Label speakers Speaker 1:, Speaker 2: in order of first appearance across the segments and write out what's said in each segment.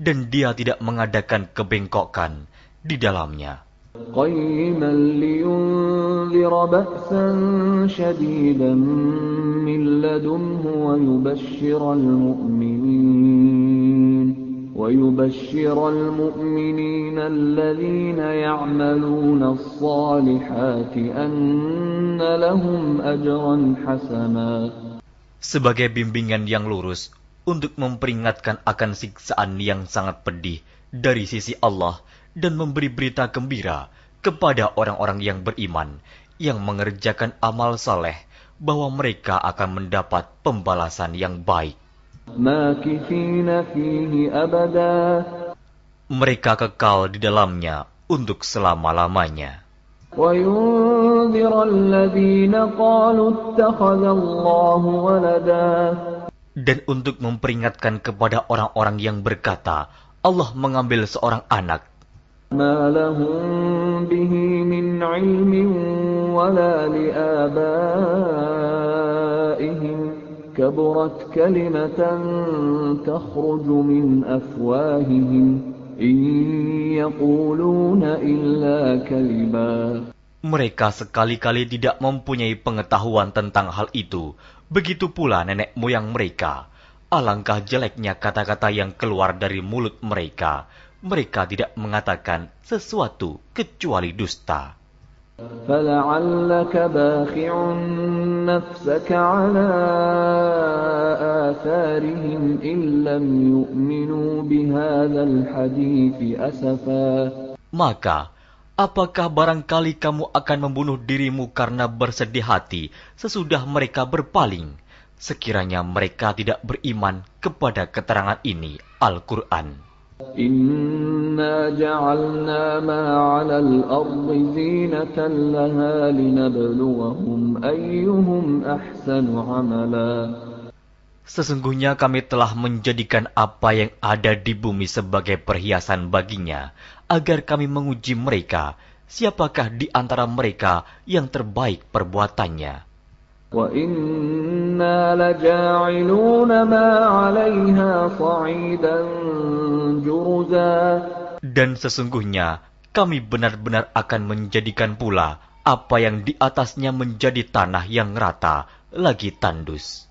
Speaker 1: dan dia tidak mengadakan kebengkokan di dalamnya.
Speaker 2: قيما لينذر بأسا شديدا من لدنه ويبشر المؤمنين ويبشر المؤمنين الذين يعملون الصالحات أن لهم أجرا حسنا
Speaker 1: Sebagai bimbingan yang lurus untuk memperingatkan akan siksaan yang sangat pedih dari sisi Allah dan memberi berita gembira kepada orang-orang yang beriman yang mengerjakan amal saleh bahwa mereka akan mendapat pembalasan yang baik.
Speaker 2: ماكثين فيه أبدا
Speaker 1: Mereka kekal di dalamnya untuk selama-lamanya.
Speaker 2: وينذر الذين قالوا اتخذ الله ولدا
Speaker 1: Dan untuk memperingatkan kepada orang-orang yang berkata, Allah mengambil seorang anak,
Speaker 2: ما لهم به من علم ولا لآبائهم كبرت كلمة تخرج من أفواههم إن يقولون إلا كذبا
Speaker 1: Mereka sekali-kali tidak mempunyai pengetahuan tentang hal itu. Begitu pula nenek moyang mereka. Alangkah jeleknya kata-kata yang keluar dari mulut mereka. Mereka tidak mengatakan sesuatu kecuali dusta.
Speaker 2: فلعلك باخع نفسك على آثارهم إن لم يؤمنوا بهذا الحديث أسفا
Speaker 1: Maka, Apakah barangkali kamu akan membunuh dirimu karena bersedih hati sesudah mereka berpaling? Sekiranya mereka tidak beriman kepada keterangan ini, Al-Quran.
Speaker 2: Inna ja'alna ma'ala al-ardi zinatan laha linabluwahum ayyuhum ahsanu amala.
Speaker 1: Sesungguhnya kami telah menjadikan apa yang ada di bumi sebagai perhiasan baginya, agar kami menguji mereka, siapakah di antara mereka yang terbaik perbuatannya.
Speaker 2: وإنا لجاعلون ما عليها صعيدا جرزا
Speaker 1: Dan sesungguhnya kami benar-benar akan menjadikan pula apa yang di atasnya menjadi tanah yang rata, lagi tandus.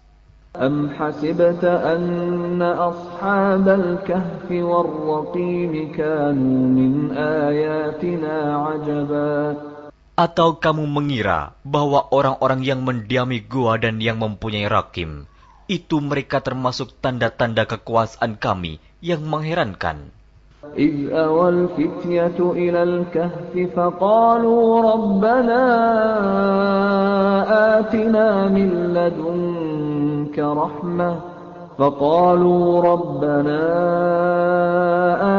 Speaker 2: أم حسبت أن أصحاب الكهف والرقيم كانوا من آياتنا عجبا
Speaker 1: Atau kamu mengira bahwa orang-orang yang mendiami gua dan yang mempunyai rakim, itu mereka termasuk tanda-tanda kekuasaan kami yang mengherankan.
Speaker 2: إذ أوى الفتية إلى الكهف فقالوا ربنا آتنا من لدنك رحمة فقالوا ربنا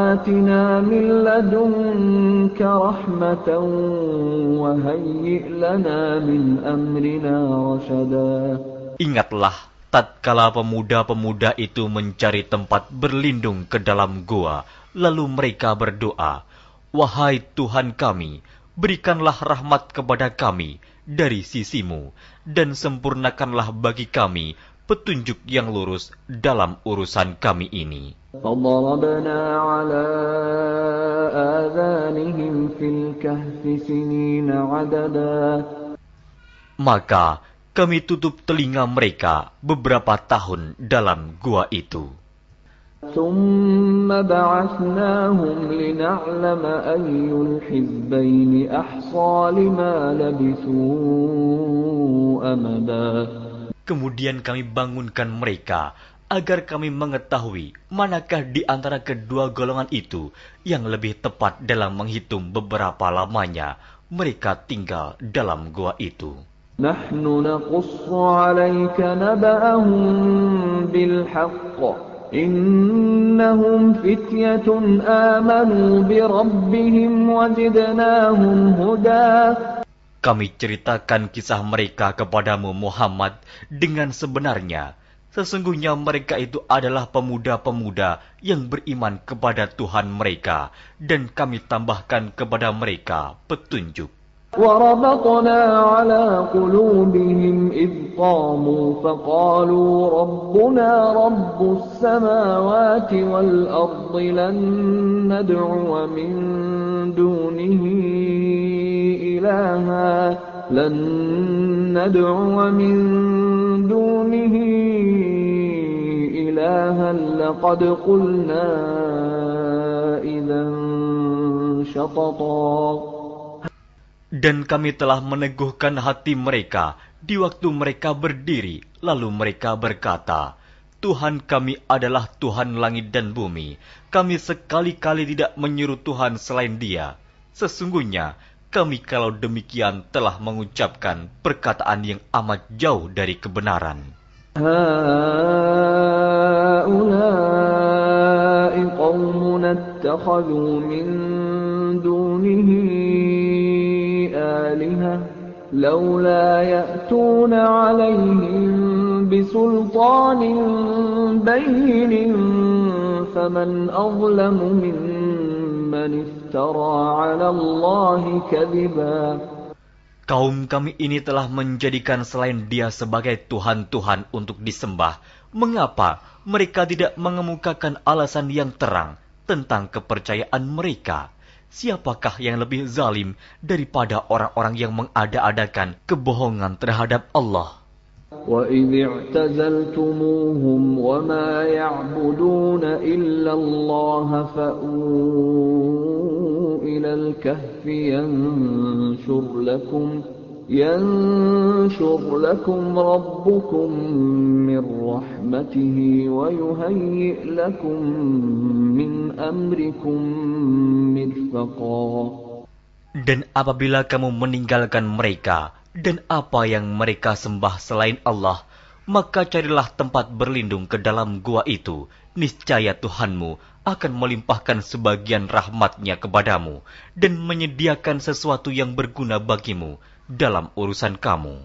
Speaker 2: آتنا من لدنك رحمة وهيئ لنا من أمرنا رشدا
Speaker 1: Ingatlah tatkala pemuda-pemuda itu mencari tempat berlindung ke dalam gua, lalu mereka berdoa, Wahai Tuhan kami, berikanlah rahmat kepada kami dari sisimu, dan sempurnakanlah bagi kami petunjuk yang lurus dalam urusan kami ini.
Speaker 2: فضربنا على آذانهم في الكهف سنين عددا
Speaker 1: Maka kami tutup telinga mereka beberapa tahun dalam gua itu.
Speaker 2: ثم بعثناهم لنعلم أي الحزبين أحصى لما لبثوا أمدا
Speaker 1: Kemudian kami bangunkan mereka agar kami mengetahui manakah di antara kedua golongan itu yang lebih tepat dalam menghitung beberapa lamanya mereka tinggal dalam gua itu.
Speaker 2: نحن نقص عليك نبأهم بالحق إنهم فتية آمنوا بربهم وزدناهم هدى
Speaker 1: Kami ceritakan kisah mereka kepadamu Muhammad dengan sebenarnya. Sesungguhnya mereka itu adalah pemuda-pemuda yang beriman kepada Tuhan mereka, dan kami tambahkan kepada mereka petunjuk.
Speaker 2: وربطنا على قلوبهم إذ قاموا فقالوا ربنا رب السماوات والأرض لن ندعو من دونه إلها لن ندعو من دونه إلها لقد قلنا إذا شططا
Speaker 1: Dan kami telah meneguhkan hati mereka di waktu mereka berdiri, lalu mereka berkata, Tuhan kami adalah Tuhan langit dan bumi. Kami sekali-kali tidak menyuruh Tuhan selain dia. Sesungguhnya, kami kalau demikian telah mengucapkan perkataan yang amat jauh dari kebenaran.
Speaker 2: Bisultanin افترى على الله كذبا
Speaker 1: Kaum kami ini telah menjadikan selain dia sebagai Tuhan-Tuhan untuk disembah. Mengapa mereka tidak mengemukakan alasan yang terang tentang kepercayaan mereka? Siapakah yang lebih zalim daripada orang-orang yang mengada-adakan kebohongan terhadap Allah?
Speaker 2: وإذ اعتزلتموهم وما يعبدون إلا الله فأووا إلى الكهف ينشر لكم ينشر لكم ربكم من رحمته ويهيئ لكم من أمركم مرفقا
Speaker 1: Dan apabila kamu meninggalkan mereka dan apa yang mereka sembah selain Allah, maka carilah tempat berlindung ke dalam gua itu. Niscaya Tuhanmu akan melimpahkan sebagian rahmatnya kepadamu dan menyediakan sesuatu yang berguna bagimu dalam urusan kamu.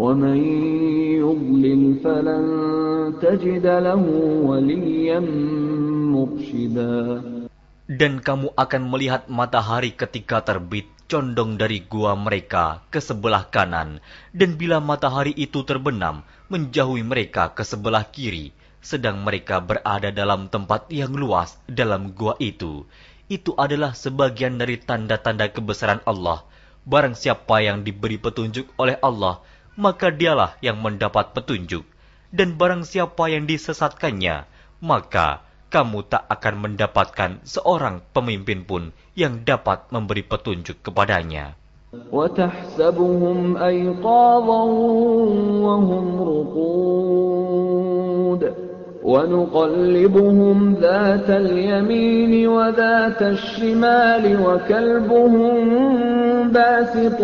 Speaker 2: ومن يضلل فلن تجد له وليا مرشدا
Speaker 1: Dan kamu akan melihat matahari ketika terbit condong dari gua mereka ke sebelah kanan, dan bila matahari itu terbenam, menjauhi mereka ke sebelah kiri, sedang mereka berada dalam tempat yang luas dalam gua itu. Itu adalah sebagian dari tanda-tanda kebesaran Allah. Barang siapa yang diberi petunjuk oleh Allah, maka dialah yang mendapat petunjuk. Dan barang siapa yang disesatkannya, maka kamu tak akan mendapatkan seorang pemimpin pun yang dapat memberi petunjuk kepadanya.
Speaker 2: وتحسبهم أيقاظا وهم رقود ونقلبهم ذات اليمين وذات الشمال وكلبهم باسط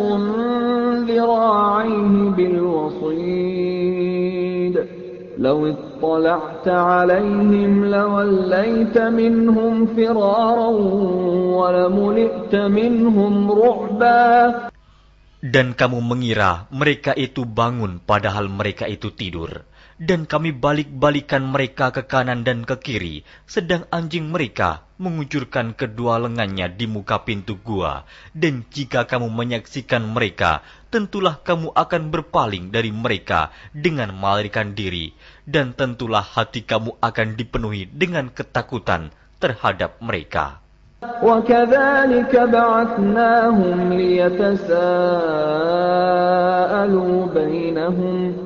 Speaker 2: ذراعيه بالوصيد لو اطلعت عليهم لوليت منهم فرارا ولملئت منهم رعبا
Speaker 1: Dan kamu mengira mereka itu bangun padahal mereka itu tidur. Dan kami balik-balikan mereka ke kanan dan ke kiri, sedang anjing mereka mengucurkan kedua lengannya di muka pintu gua. Dan jika kamu menyaksikan mereka, tentulah kamu akan berpaling dari mereka dengan melarikan diri. Dan tentulah hati kamu akan dipenuhi dengan ketakutan terhadap mereka.
Speaker 2: وكذلك بعثناهم ليتساءلوا بينهم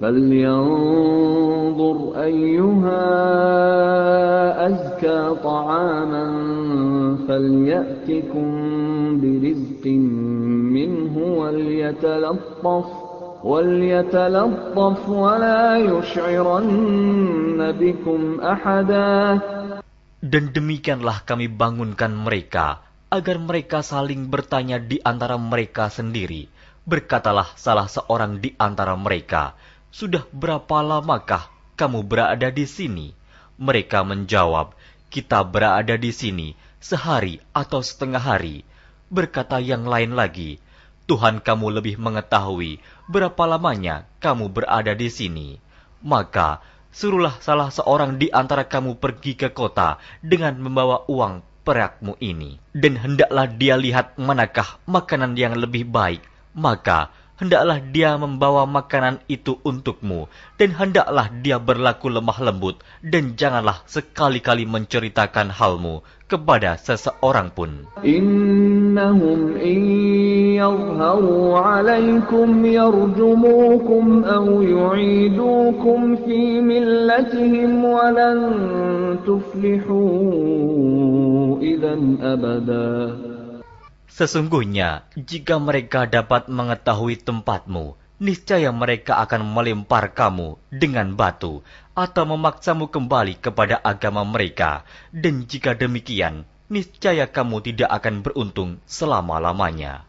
Speaker 2: فلينظر أيها أزكى طعاما فليأتكم برزق منه وليتلطف وليتلطف ولا يشعرن بكم أحدا
Speaker 1: Dan demikianlah kami bangunkan mereka, agar mereka saling bertanya di antara mereka sendiri. Berkatalah salah seorang di antara mereka, sudah berapa lamakah kamu berada di sini? Mereka menjawab, Kita berada di sini sehari atau setengah hari. Berkata yang lain lagi, Tuhan kamu lebih mengetahui berapa lamanya kamu berada di sini. Maka suruhlah salah seorang di antara kamu pergi ke kota dengan membawa uang perakmu ini. Dan hendaklah dia lihat manakah makanan yang lebih baik. Maka hendaklah dia membawa makanan itu untukmu, dan hendaklah dia berlaku lemah lembut, dan janganlah sekali-kali menceritakan halmu kepada seseorang pun.
Speaker 2: Innahum in yadharu alaikum yarjumukum aw yu'idukum fi millatihim walan tuflihu idan abada.
Speaker 1: Sesungguhnya, jika mereka dapat mengetahui tempatmu, niscaya mereka akan melempar kamu dengan batu atau memaksamu kembali kepada agama mereka. Dan jika demikian, niscaya kamu tidak akan beruntung selama-lamanya.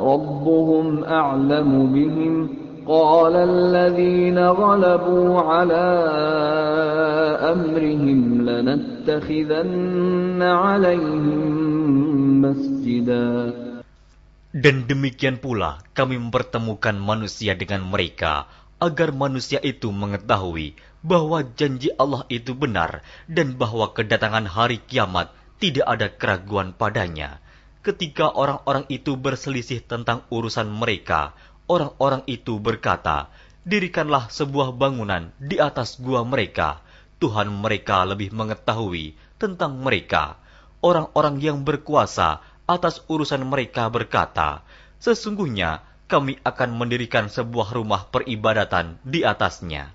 Speaker 2: ربهم أعلم بهم قال الذين غلبوا على أمرهم لنتخذن عليهم مسجدا
Speaker 1: Dan demikian pula kami mempertemukan manusia dengan mereka, agar manusia itu mengetahui bahwa janji Allah itu benar dan bahwa kedatangan hari kiamat tidak ada keraguan padanya. Ketika orang-orang itu berselisih tentang urusan mereka, orang-orang itu berkata, Dirikanlah sebuah bangunan di atas gua mereka. Tuhan mereka lebih mengetahui tentang mereka. Orang-orang yang berkuasa atas urusan mereka berkata, Sesungguhnya kami akan mendirikan sebuah rumah peribadatan di atasnya.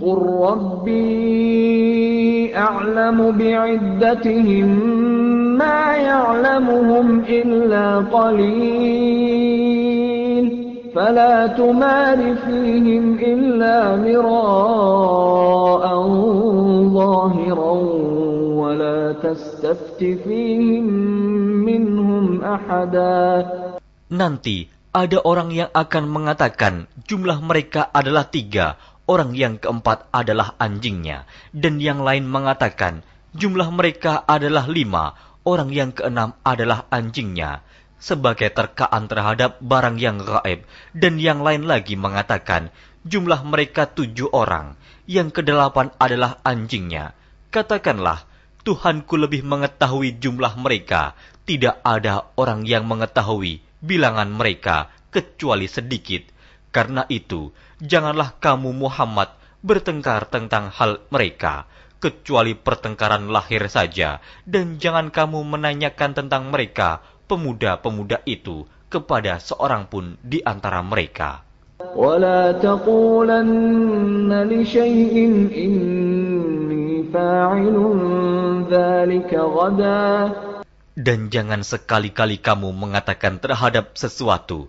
Speaker 2: قل ربي أعلم بعدتهم ما يعلمهم إلا قليل فلا تمار فيهم إلا مراء ظاهرا ولا تستفت فيهم منهم أحدا
Speaker 1: Nanti ada orang yang akan mengatakan jumlah mereka adalah tiga, orang yang keempat adalah anjingnya, dan yang lain mengatakan jumlah mereka adalah lima, orang yang keenam adalah anjingnya, sebagai terkaan terhadap barang yang gaib, dan yang lain lagi mengatakan jumlah mereka tujuh orang, yang kedelapan adalah anjingnya. Katakanlah, Tuhanku lebih mengetahui jumlah mereka, tidak ada orang yang mengetahui bilangan mereka kecuali sedikit. Karena itu, janganlah kamu Muhammad bertengkar tentang hal mereka, kecuali pertengkaran lahir saja, dan jangan kamu menanyakan tentang mereka, pemuda-pemuda itu, kepada seorang pun di antara mereka.
Speaker 2: ولا تقولن لشيء إني فاعل ذلك غدا
Speaker 1: Dan jangan sekali-kali kamu mengatakan terhadap sesuatu,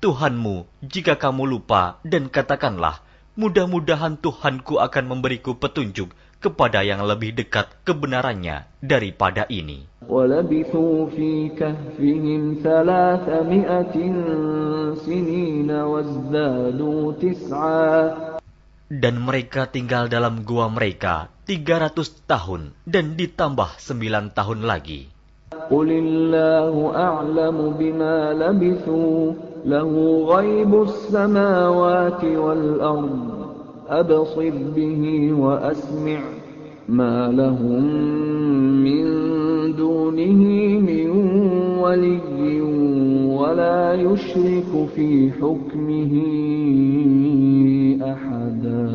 Speaker 1: Tuhanmu jika kamu lupa dan katakanlah, mudah-mudahan Tuhanku akan memberiku petunjuk kepada yang lebih dekat kebenarannya daripada ini. Dan mereka tinggal dalam gua mereka 300 tahun dan ditambah 9 tahun lagi.
Speaker 2: Qulillahu a'lamu bima labithu له غيب السماوات والأرض أبصر به وأسمع ما لهم من دونه من ولي ولا يشرك في حكمه أحدا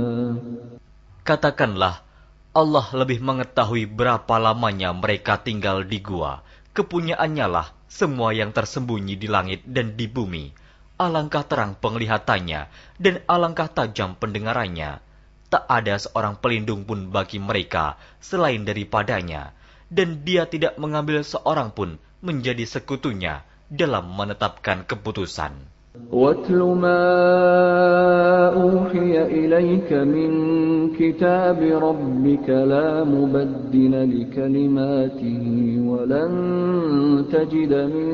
Speaker 1: Katakanlah, Allah lebih mengetahui berapa lamanya mereka tinggal di gua. Kepunyaannya lah semua yang tersembunyi di langit dan di bumi. Alangkah terang penglihatannya dan alangkah tajam pendengarannya. Tak ada seorang pelindung pun bagi mereka selain daripadanya. Dan dia tidak mengambil seorang pun menjadi sekutunya dalam menetapkan keputusan.
Speaker 2: واتل ما أوحي إليك من كتاب ربك لا مبدل لكلماته ولن تجد من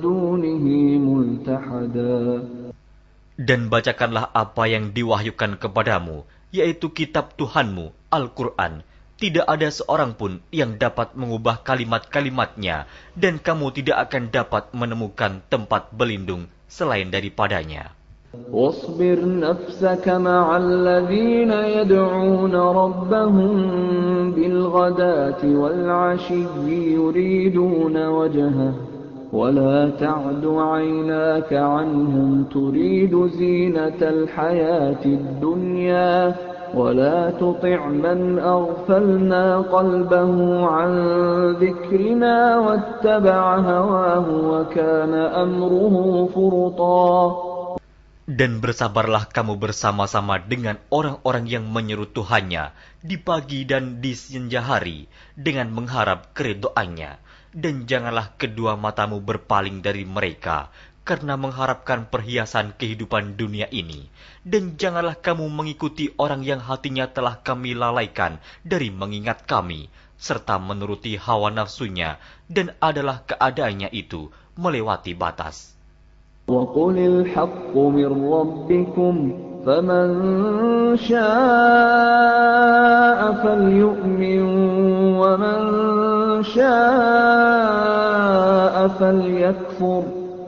Speaker 2: دونه ملتحدا
Speaker 1: Dan bacakanlah apa yang diwahyukan kepadamu, yaitu kitab Tuhanmu, Al-Quran. Tidak ada seorang pun yang dapat mengubah kalimat-kalimatnya, dan kamu tidak akan dapat menemukan tempat berlindung selain daripadanya.
Speaker 2: واصبر نفسك مع الذين يدعون ربهم بالغداة والعشي يريدون وجهه ولا تعد عيناك عنهم تريد زينة الحياة الدنيا ولا تطع من أغفلنا قلبه عن ذكرنا واتبع هواه وكان أمره فرطا
Speaker 1: Dan bersabarlah kamu bersama-sama dengan orang-orang yang menyeru Tuhannya di pagi dan di senja hari dengan mengharap keridoannya. Dan janganlah kedua matamu berpaling dari mereka karena mengharapkan perhiasan kehidupan dunia ini. Dan janganlah kamu mengikuti orang yang hatinya telah kami lalaikan dari mengingat kami, serta menuruti hawa nafsunya, dan adalah keadaannya itu melewati batas.
Speaker 2: وقل الحق من ربكم فمن شاء فليؤمن ومن شاء فليكفر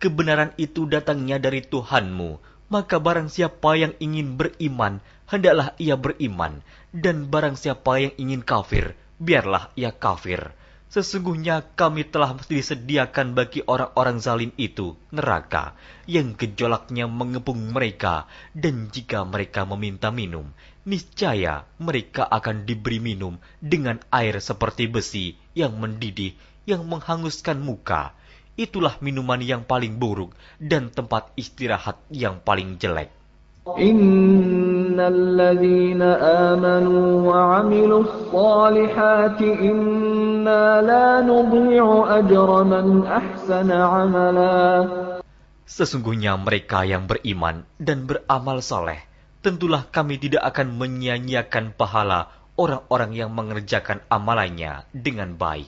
Speaker 1: kebenaran itu datangnya dari Tuhanmu, maka barang siapa yang ingin beriman, hendaklah ia beriman, dan barang siapa yang ingin kafir, biarlah ia kafir. Sesungguhnya kami telah disediakan bagi orang-orang zalim itu neraka yang gejolaknya mengepung mereka dan jika mereka meminta minum, niscaya mereka akan diberi minum dengan air seperti besi yang mendidih yang menghanguskan muka Itulah minuman yang paling buruk dan tempat istirahat yang paling jelek.
Speaker 2: إن الذين آمنوا وعملوا الصالحات إنا لا نضيع أجر من أحسن عملا
Speaker 1: Sesungguhnya mereka yang beriman dan beramal soleh, tentulah kami tidak akan menyia-nyiakan pahala orang-orang yang mengerjakan amalannya dengan baik.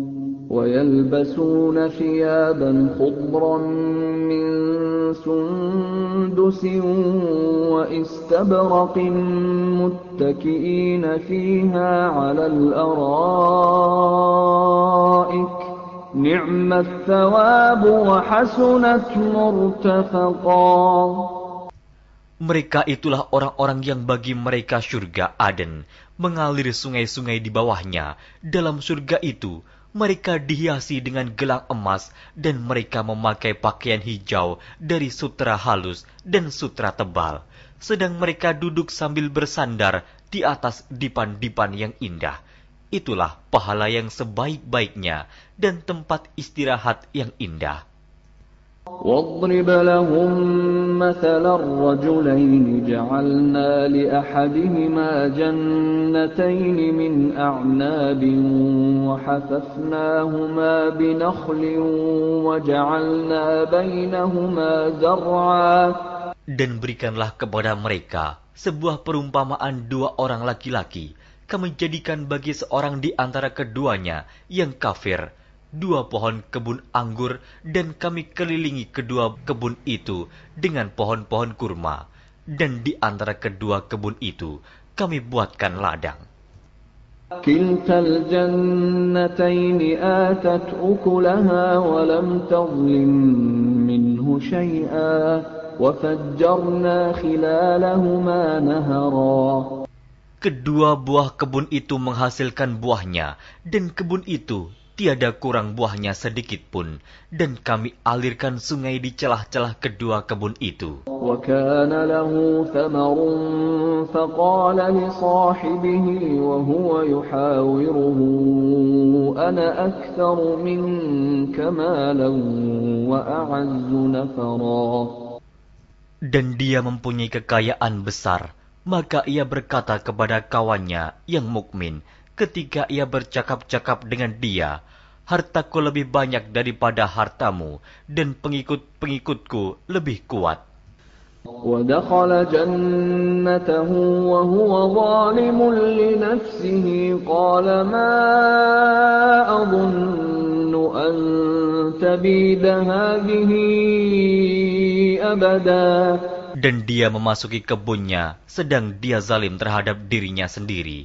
Speaker 2: ويلبسون ثيابا خضرا من سندس واستبرق متكئين فيها على الأرائك نعم الثواب وحسنت مرتفقا
Speaker 1: Mereka itulah orang-orang yang bagi mereka surga Aden, mengalir sungai-sungai di bawahnya. Dalam surga itu, mereka dihiasi dengan gelang emas dan mereka memakai pakaian hijau dari sutra halus dan sutra tebal. Sedang mereka duduk sambil bersandar di atas dipan-dipan yang indah. Itulah pahala yang sebaik-baiknya dan tempat istirahat yang indah.
Speaker 2: واضرب لهم مثل الرجلين جعلنا لأحدهما جنتين من أعناب وحففناهما بنخل وجعلنا بينهما زرعا
Speaker 1: Dan berikanlah kepada mereka sebuah perumpamaan dua orang laki-laki. Kami jadikan bagi seorang di antara keduanya yang kafir dua pohon kebun anggur dan kami kelilingi kedua kebun itu dengan pohon-pohon kurma. Dan di antara kedua kebun itu kami buatkan ladang.
Speaker 2: كلتا الجنتين آتت أكلها ولم تظلم منه شيئا وفجرنا خلالهما نهرا
Speaker 1: Kedua buah kebun itu menghasilkan buahnya, dan kebun itu tiada kurang buahnya sedikit pun, dan kami alirkan sungai di celah-celah kedua kebun itu. Dan dia mempunyai kekayaan besar, maka ia berkata kepada kawannya yang mukmin, ketika ia bercakap-cakap dengan dia, hartaku lebih banyak daripada hartamu, dan pengikut-pengikutku lebih kuat.
Speaker 2: ودخل جنته وهو ظالم لنفسه قال ما أظن أن تبيد هذه أبدا
Speaker 1: Dan dia memasuki kebunnya, sedang dia zalim terhadap dirinya sendiri.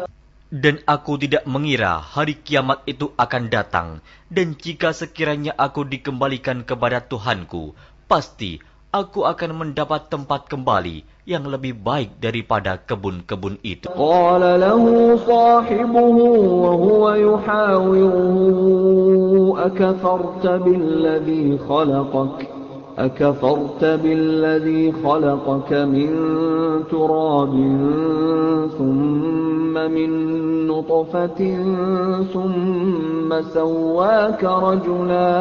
Speaker 1: Dan aku tidak mengira hari kiamat itu akan datang, dan jika sekiranya aku dikembalikan kepada Tuhanku, pasti aku akan mendapat tempat kembali yang lebih baik daripada kebun-kebun itu.
Speaker 2: أكفرت بالذي خلقك من تراب ثم من نطفة ثم سواك رجلا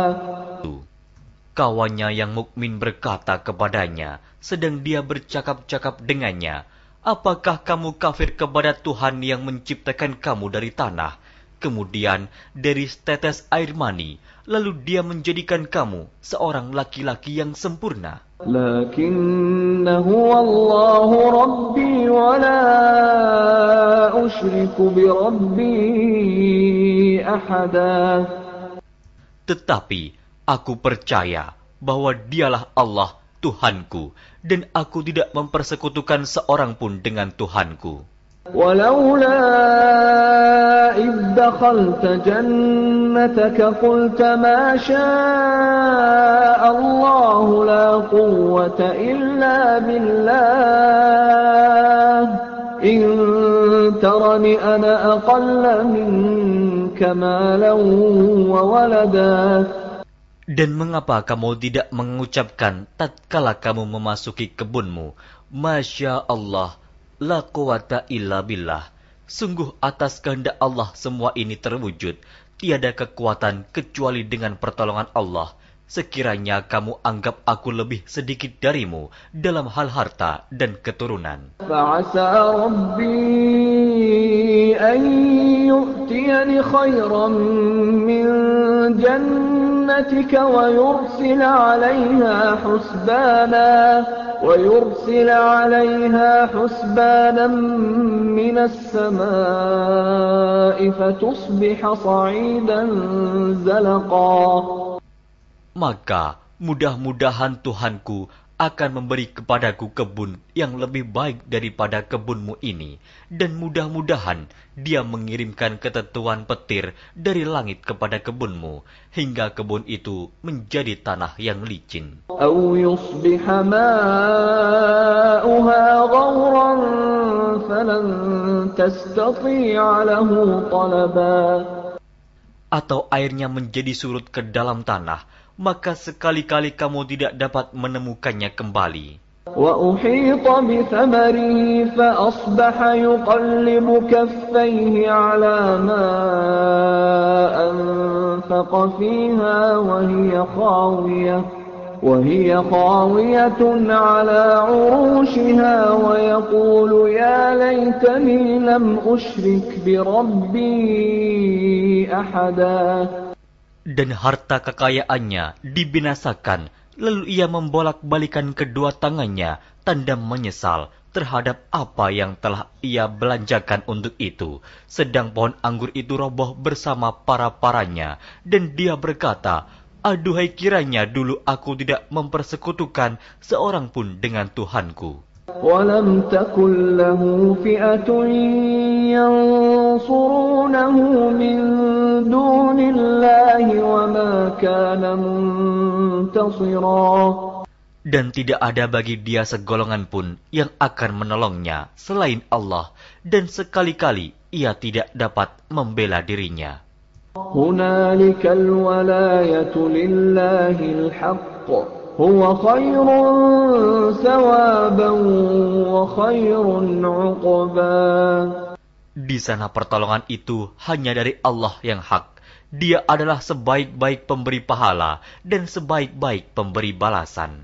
Speaker 1: Kawannya yang mukmin berkata kepadanya, sedang dia bercakap-cakap dengannya, Apakah kamu kafir kepada Tuhan yang menciptakan kamu dari tanah, kemudian dari setetes air mani, lalu dia menjadikan kamu seorang laki-laki yang sempurna. Tetapi aku percaya bahwa dialah Allah Tuhanku dan aku tidak mempersekutukan seorang pun dengan Tuhanku.
Speaker 2: ولولا إذ دخلت جنتك قلت ما شاء الله لا قوة إلا بالله إن ترني أنا أقل منك مالا وولدا
Speaker 1: Dan mengapa kamu tidak mengucapkan tatkala kamu memasuki kebunmu, Masya Allah, La quwata illa billah. Sungguh atas kehendak Allah semua ini terwujud. Tiada kekuatan kecuali dengan pertolongan Allah. Sekiranya kamu anggap aku lebih sedikit darimu dalam hal harta dan keturunan.
Speaker 2: Fa'asa Rabbi an yu'tiani khairan min jannah جنتك ويرسل عليها حسبانا ويرسل عليها حسبانا من السماء فتصبح صعيدا زلقا.
Speaker 1: Maka mudah-mudahan Tuhanku akan memberi kepadaku kebun yang lebih baik daripada kebunmu ini, dan mudah-mudahan dia mengirimkan ketentuan petir dari langit kepada kebunmu, hingga kebun itu menjadi tanah yang licin. Atau airnya menjadi surut ke dalam tanah, maka sekali-kali kamu tidak dapat menemukannya kembali.
Speaker 2: وأحيط بثمره فأصبح يقلب كفيه على ما أنفق فيها وهي خاوية وهي خاوية على عروشها ويقول يا ليتني لم أشرك بربي أحدا
Speaker 1: Dan harta kekayaannya dibinasakan, lalu ia membolak-balikan kedua tangannya, tanda menyesal terhadap apa yang telah ia belanjakan untuk itu. Sedang pohon anggur itu roboh bersama para-paranya, dan dia berkata, Aduhai kiranya dulu aku tidak mempersekutukan seorang pun dengan Tuhanku.
Speaker 2: ولم تكن له فئة ينصرونه من دون الله وما كان منتصرا
Speaker 1: Dan tidak ada bagi dia segolongan pun yang akan menolongnya selain Allah, dan sekali-kali ia tidak dapat membela dirinya.
Speaker 2: هنالك الولاية لله الحق هو خير ثوابا وخير عقبا
Speaker 1: Di sana pertolongan itu hanya dari Allah yang hak. Dia adalah sebaik-baik pemberi pahala dan sebaik-baik pemberi balasan.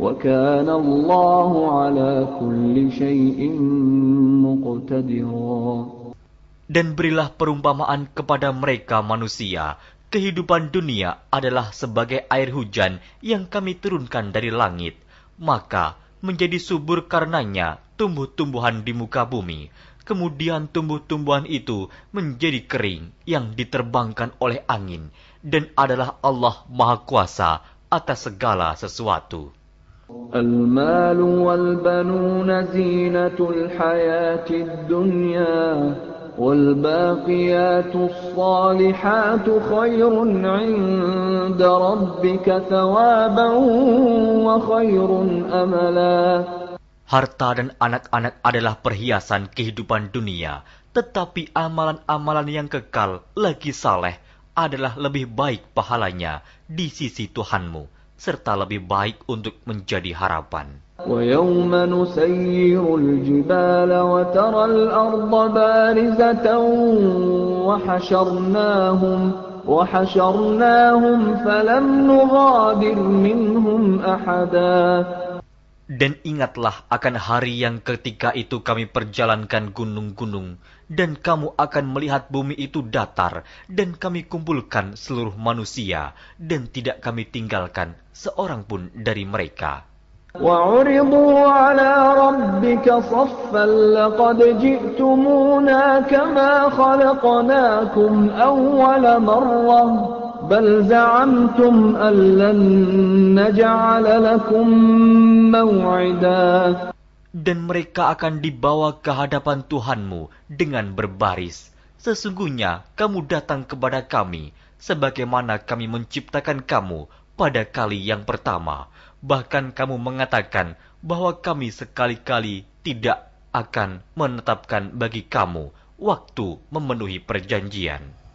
Speaker 2: وكان الله على كل شيء مقتدرا
Speaker 1: Dan berilah perumpamaan kepada mereka manusia. Kehidupan dunia adalah sebagai air hujan yang kami turunkan dari langit. Maka menjadi subur karenanya tumbuh-tumbuhan di muka bumi. Kemudian tumbuh-tumbuhan itu menjadi kering yang diterbangkan oleh angin. Dan adalah Allah Maha Kuasa atas segala sesuatu.
Speaker 2: المال والبنون زينة الحياة الدنيا والباقيات الصالحات خير عند ربك ثوابا وخير أملا
Speaker 1: Harta dan anak-anak adalah perhiasan kehidupan dunia, tetapi amalan-amalan yang kekal lagi saleh adalah lebih baik pahalanya di sisi Tuhanmu, Serta lebih baik untuk menjadi harapan.
Speaker 2: ويوم نسير الجبال وترى الأرض بارزة وحشرناهم وحشرناهم فلم نغادر منهم أحدا
Speaker 1: Dan ingatlah akan hari yang ketika itu kami perjalankan gunung-gunung, dan kamu akan melihat bumi itu datar, dan kami kumpulkan seluruh manusia, dan tidak kami tinggalkan seorang pun dari mereka.
Speaker 2: وعرضوا على ربك صفا لقد جئتمونا كما خلقناكم أول مرة بل زعمتم أن لن نجعل لكم موعدا
Speaker 1: Dan mereka akan dibawa ke hadapan Tuhanmu dengan berbaris. Sesungguhnya kamu datang kepada kami, sebagaimana kami menciptakan kamu pada kali yang pertama. Bahkan kamu mengatakan bahwa kami sekali-kali tidak akan menetapkan bagi kamu waktu memenuhi perjanjian.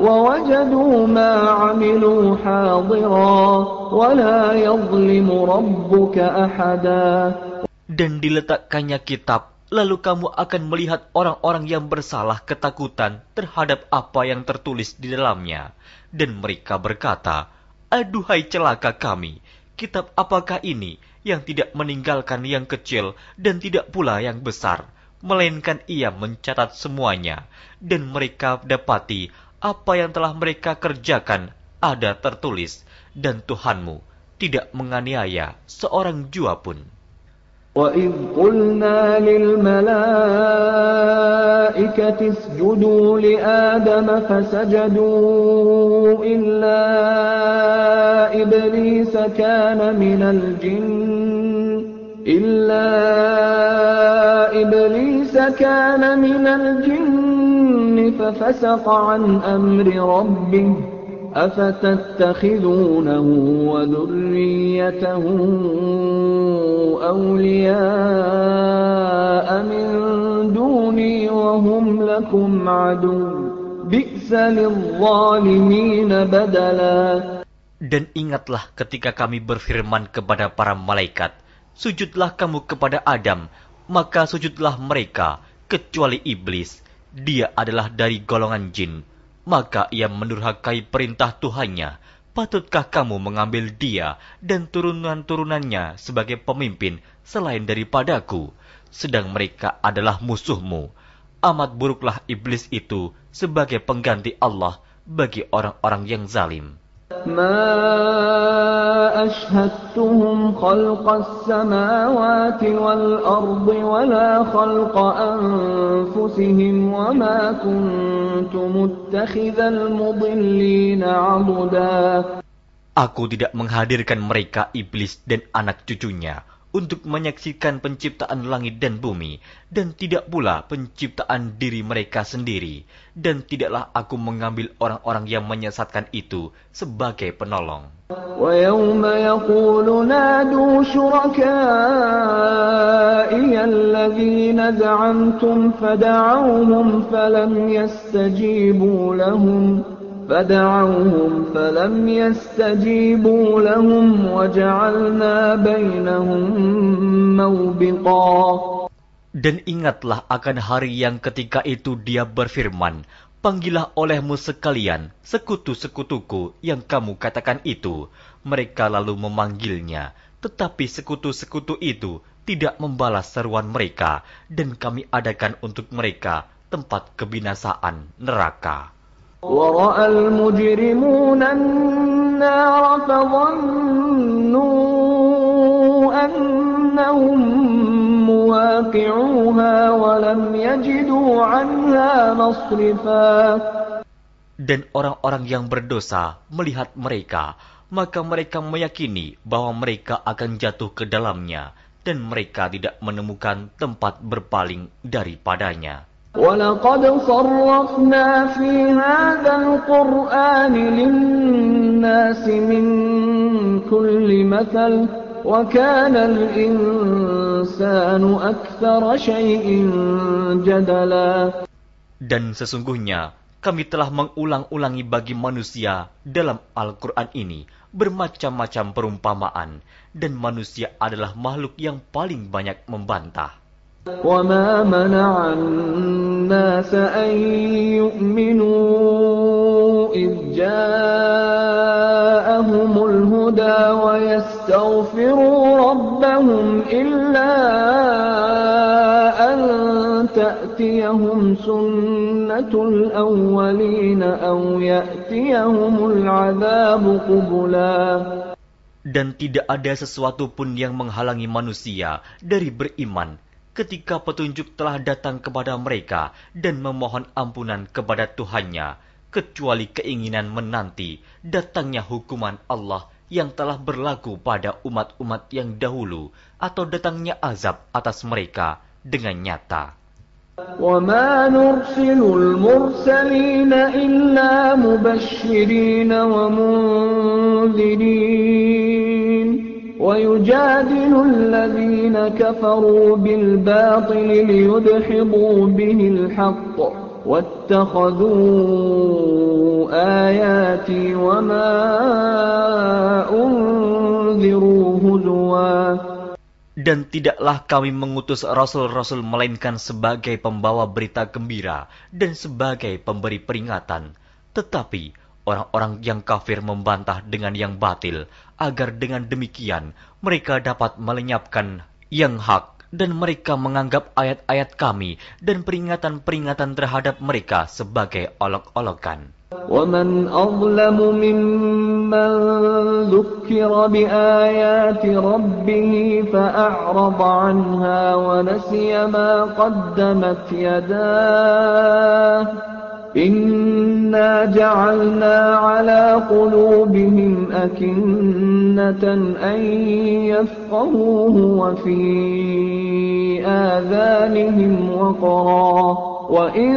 Speaker 2: ووجدوا ما عملوا حاضرا ولا يظلم ربك أحدا
Speaker 1: Dan diletakkannya kitab, lalu kamu akan melihat orang-orang yang bersalah ketakutan terhadap apa yang tertulis di dalamnya. Dan mereka berkata, Aduhai celaka kami, kitab apakah ini yang tidak meninggalkan yang kecil dan tidak pula yang besar, melainkan ia mencatat semuanya, dan mereka dapati apa yang telah mereka kerjakan ada tertulis, dan Tuhanmu tidak menganiaya seorang jua pun.
Speaker 2: وَإِذْ قُلْنَا لِلْمَلَائِكَةِ اسْجُدُوا لِآدَمَ فَسَجَدُوا إِلَّا إِبْلِيسَ كَانَ مِنَ الْجِنِّ إِلَّا إِبْلِيسَ كَانَ مِنَ الْجِنِّ فَفَسَقَ عَنْ أَمْرِ رَبِّهِ أفتتخذونه وذريته أولياء من دوني وهم لكم عدو بئس للظالمين بدلا
Speaker 1: Dan ingatlah ketika kami berfirman kepada para malaikat, Sujudlah kamu kepada Adam, maka sujudlah mereka, kecuali iblis. dia adalah dari golongan jin maka ia mendurhakai perintah Tuhannya. Patutkah kamu mengambil dia dan turunan-turunannya sebagai pemimpin selain daripadaku? Sedang mereka adalah musuhmu. Amat buruklah iblis itu sebagai pengganti Allah bagi orang-orang yang zalim.
Speaker 2: ما أشهدتهم خلق السماوات والأرض ولا خلق أنفسهم وما كنت متخذ المضلين عضدا
Speaker 1: Aku tidak menghadirkan mereka iblis dan anak cucunya untuk menyaksikan penciptaan langit dan bumi, dan tidak pula penciptaan diri mereka sendiri, dan tidaklah aku mengambil orang-orang yang menyesatkan itu sebagai penolong.
Speaker 2: ويوم يقول نادوا شركائي الذين زعمتم فدعوهم فلم يستجيبوا لهم فدعوهم فلم يستجيبوا لهم وجعلنا بينهم موبقا
Speaker 1: Dan ingatlah akan hari yang ketika itu dia berfirman, Panggillah olehmu sekalian sekutu-sekutuku yang kamu katakan itu. Mereka lalu memanggilnya, tetapi sekutu-sekutu itu tidak membalas seruan mereka, dan kami adakan untuk mereka tempat kebinasaan neraka.
Speaker 2: ورأى المجرمون النار فظنوا أنهم مواقعوها ولم يجدوا عنها مصرفا
Speaker 1: Dan orang-orang yang berdosa melihat mereka, maka mereka meyakini bahwa mereka akan jatuh ke dalamnya, dan mereka tidak menemukan tempat berpaling daripadanya.
Speaker 2: ولقد صرفنا في هذا القرآن للناس من كل مثل وكان الإنسان أكثر شيء جدلا
Speaker 1: Dan sesungguhnya kami telah mengulang-ulangi bagi manusia dalam Al-Quran ini bermacam-macam perumpamaan, dan manusia adalah makhluk yang paling banyak membantah.
Speaker 2: وما منع الناس أن يؤمنوا إذ جاءهم الهدى ويستغفروا ربهم إلا أن تأتيهم سنة الأولين أو يأتيهم العذاب قبلا
Speaker 1: Dan tidak ada sesuatu pun yang menghalangi manusia dari beriman ketika petunjuk telah datang kepada mereka dan memohon ampunan kepada Tuhannya, kecuali keinginan menanti datangnya hukuman Allah yang telah berlaku pada umat-umat yang dahulu atau datangnya azab atas mereka dengan nyata.
Speaker 2: وما نرسل المرسلين إلا مبشرين ومنذرين ويجادل الذين كفروا بالباطل ليدحضوا به الحق واتخذوا آياتي وما أنذروا هزواً
Speaker 1: Dan tidaklah kami mengutus rasul-rasul melainkan sebagai pembawa berita gembira dan sebagai pemberi peringatan. Tetapi orang-orang yang kafir membantah dengan yang batil, agar dengan demikian mereka dapat melenyapkan yang hak dan mereka menganggap ayat-ayat kami dan peringatan-peringatan terhadap mereka sebagai olok-olokan.
Speaker 2: ومن أظلم ممن ذكر بآيات ربه فأعرض عنها ونسي ما قدمت يداه إنا جعلنا على قلوبهم أكنة أن يفقهوه وفي آذانهم وقرا وإن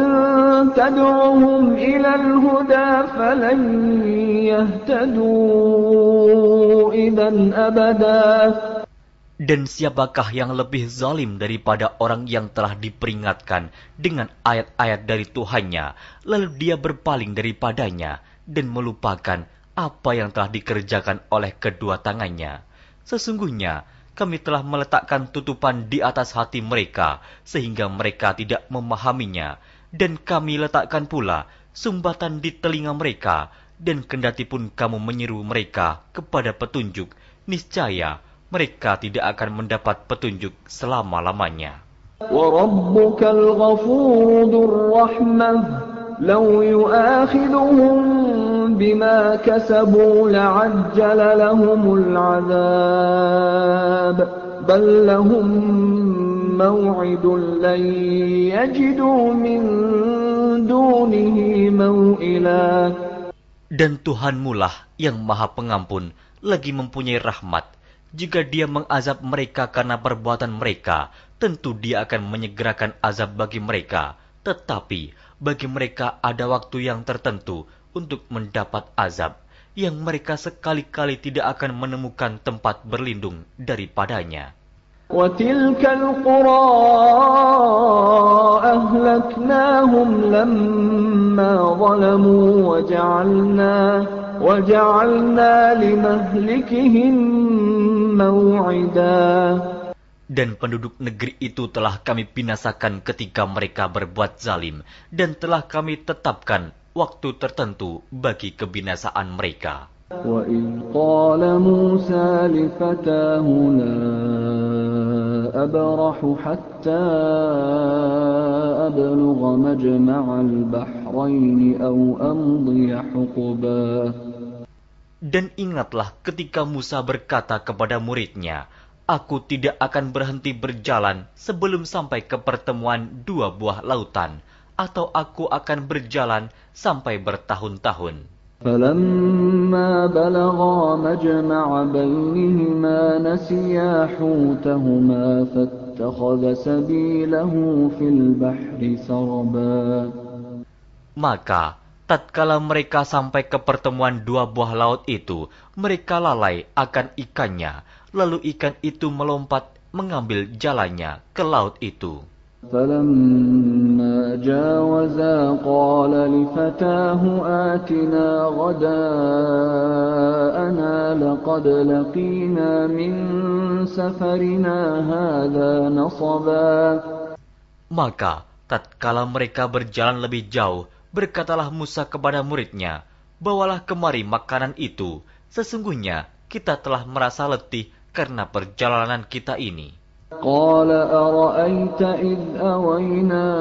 Speaker 2: تدعهم إلى الهدى فلن يهتدوا إذا أبدا
Speaker 1: Dan siapakah yang lebih zalim daripada orang yang telah diperingatkan dengan ayat-ayat dari Tuhannya, lalu dia berpaling daripadanya dan melupakan apa yang telah dikerjakan oleh kedua tangannya. Sesungguhnya, kami telah meletakkan tutupan di atas hati mereka, sehingga mereka tidak memahaminya. Dan kami letakkan pula sumbatan di telinga mereka, dan kendati pun kamu menyeru mereka kepada petunjuk, niscaya mereka tidak akan mendapat petunjuk selama-lamanya.
Speaker 2: وَرَبُّكَ الْغَفُورُ ذُو الرَّحْمَةِ لَوْ يُؤَاخِذُهُم بِمَا كَسَبُوا لَعَجَّلَ لَهُمُ الْعَذَابَ بَل لَّهُم مَّوْعِدٌ لَّن يَجِدُوا مِن دُونِهِ مَوْئِلًا
Speaker 1: Dan Tuhanmulah yang maha pengampun, lagi mempunyai rahmat. jika dia mengazab mereka karena perbuatan mereka, tentu dia akan menyegerakan azab bagi mereka. Tetapi bagi mereka ada waktu yang tertentu untuk mendapat azab yang mereka sekali-kali tidak akan menemukan tempat berlindung daripadanya.
Speaker 2: وتلك القرى أهلكناهم لما ظلموا وجعلنا وجعلنا لمهلكهم موعدا
Speaker 1: Dan penduduk negeri itu telah kami binasakan ketika mereka berbuat zalim, dan telah kami tetapkan waktu tertentu bagi kebinasaan mereka.
Speaker 2: وَإِذْ قَالَ مُوسَى لِفَتَاهُ لَا أَبْرَحُ حَتَّى أَبْلُغَ مَجْمَعَ الْبَحْرَيْنِ أَوْ أَمْضِيَ حُقُبًا
Speaker 1: Dan ingatlah ketika Musa berkata kepada muridnya, Aku tidak akan berhenti berjalan sebelum sampai ke pertemuan dua buah lautan, atau aku akan berjalan sampai bertahun-tahun.
Speaker 2: فلما بلغا مجمع بينهما نسيا حوتهما فاتخذ سبيله في البحر سربا
Speaker 1: Maka, tatkala mereka sampai ke pertemuan dua buah laut itu, mereka lalai akan ikannya, lalu ikan itu melompat mengambil jalannya ke laut itu.
Speaker 2: فلما جاوزا قال لفتاه آتنا غداءنا لقد لقينا من سفرنا هذا نصبا
Speaker 1: Maka, tatkala mereka berjalan lebih jauh, berkatalah Musa kepada muridnya, Bawalah kemari makanan itu, sesungguhnya kita telah merasa letih karena perjalanan kita ini.
Speaker 2: قال أرأيت إذ أوينا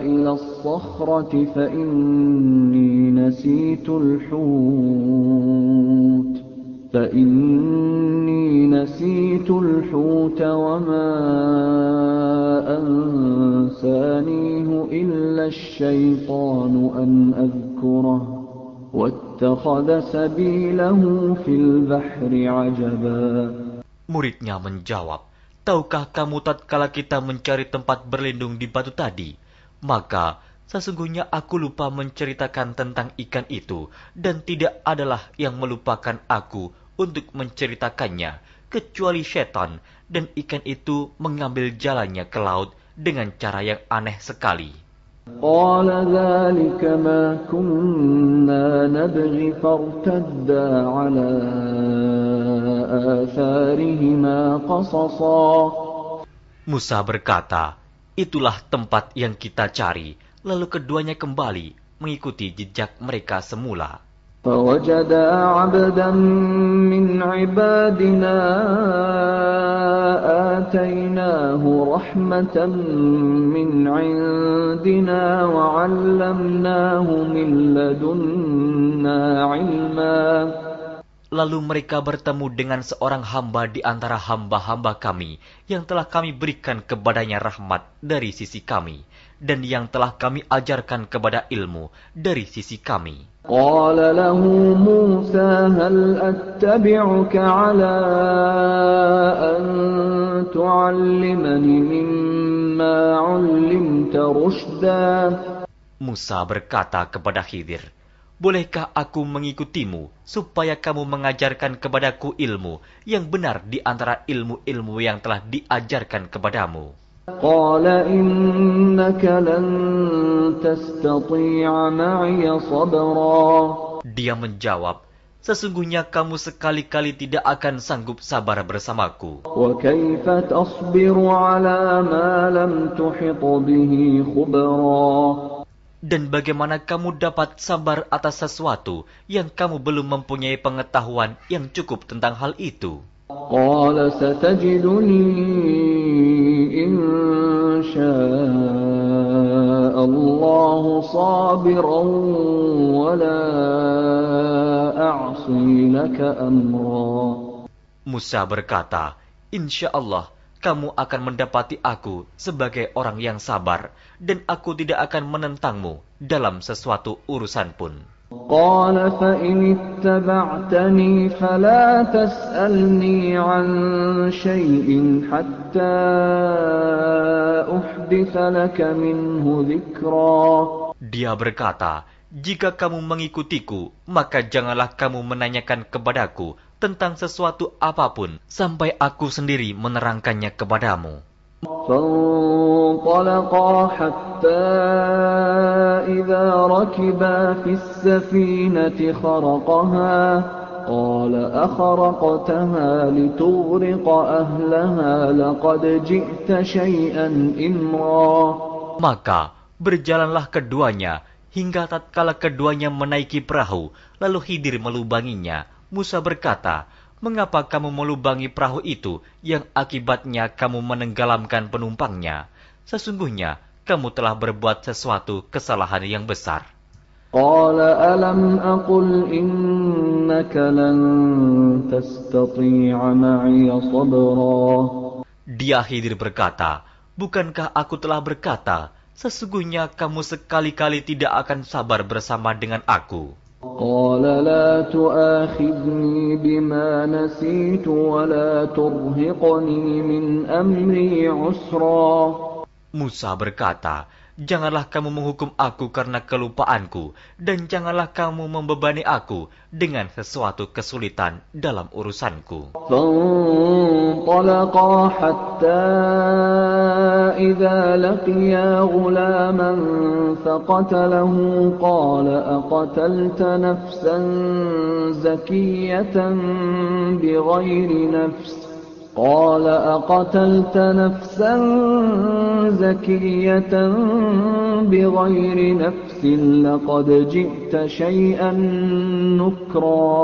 Speaker 2: إلى الصخرة فإني نسيت الحوت فإني نسيت الحوت وما أنسانيه إلا الشيطان أن أذكره واتخذ سبيله في البحر عجبا.
Speaker 1: Muridnya menjawab, Tahukah kamu tatkala kita mencari tempat berlindung di batu tadi? Maka, sesungguhnya aku lupa menceritakan tentang ikan itu, dan tidak adalah yang melupakan aku untuk menceritakannya, kecuali setan, dan ikan itu mengambil jalannya ke laut dengan cara yang aneh sekali.
Speaker 2: قال ذلك ما كنا نبغي فارتدا على آثارهما قصصا
Speaker 1: Musa berkata, Itulah tempat yang kita cari. Lalu keduanya kembali mengikuti jejak mereka semula.
Speaker 2: فوجدا عبدا من عبادنا آتيناه رحمة من عندنا وعلمناه من لدنا علما
Speaker 1: Lalu mereka bertemu dengan seorang hamba di antara hamba-hamba kami yang telah kami berikan kepadanya rahmat dari sisi kami dan yang telah kami ajarkan kepada ilmu dari sisi kami.
Speaker 2: قال له موسى هل أتبعك على أن تعلمني مما علمت رشدا
Speaker 1: Musa berkata kepada Khidir, Bolehkah aku mengikutimu supaya kamu mengajarkan kepadaku ilmu yang benar di antara ilmu-ilmu yang telah diajarkan kepadamu?
Speaker 2: قال إنك لن تستطيع معي صبرا
Speaker 1: Dia menjawab, Sesungguhnya kamu sekali-kali tidak akan sanggup sabar bersamaku.
Speaker 2: وكيف تصبر على ما لم تحط به خبرا
Speaker 1: Dan bagaimana kamu dapat sabar atas sesuatu yang kamu belum mempunyai pengetahuan yang cukup tentang hal itu?
Speaker 2: قال ستجدني إن شاء الله صابرا ولا أعصي لك أمرا
Speaker 1: Musa berkata, Insya Allah, kamu akan mendapati aku sebagai orang yang sabar, dan aku tidak akan menentangmu dalam sesuatu urusan pun.
Speaker 2: قال فإن اتبعتني فلا تسألني عن شيء حتى أحدث لك منه ذكرا
Speaker 1: Dia berkata, Jika kamu mengikutiku, maka janganlah kamu menanyakan kepadaku tentang sesuatu apapun sampai aku sendiri menerangkannya kepadamu.
Speaker 2: فانطلقا حتى إذا ركبا في السفينة خرقها قال أخرقتها لتغرق أهلها لقد جئت شيئا إمرا
Speaker 1: Maka berjalanlah keduanya hingga tatkala keduanya menaiki perahu, lalu Khidir melubanginya. Musa berkata, Mengapa kamu melubangi perahu itu yang akibatnya kamu menenggelamkan penumpangnya? Sesungguhnya kamu telah berbuat sesuatu kesalahan yang besar.
Speaker 2: قال ألم أقل إنك لن تستطيع معي صبرا
Speaker 1: Dia Khidir berkata, Bukankah aku telah berkata, sesungguhnya kamu sekali-kali tidak akan sabar bersama dengan aku.
Speaker 2: قال لا تؤاخذني بما نسيت ولا ترهقني من أمري عسرا.
Speaker 1: Musa berkata, Janganlah kamu menghukum aku karena kelupaanku, dan janganlah kamu membebani aku dengan sesuatu kesulitan dalam urusanku.
Speaker 2: فانطلقا حتى إذا لقيا غلاما فقتله قال أقتلت نفسا زكية بغير نفس قال أقتلت نفسا زكية بغير نفس لقد جئت شيئا نكرا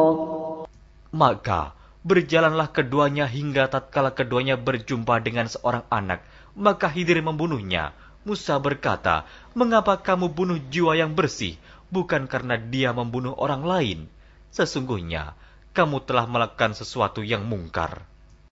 Speaker 1: Maka berjalanlah keduanya hingga tatkala keduanya berjumpa dengan seorang anak, maka Hidir membunuhnya. Musa berkata, "Mengapa kamu bunuh jiwa yang bersih, bukan karena dia membunuh orang lain? Sesungguhnya kamu telah melakukan sesuatu yang mungkar."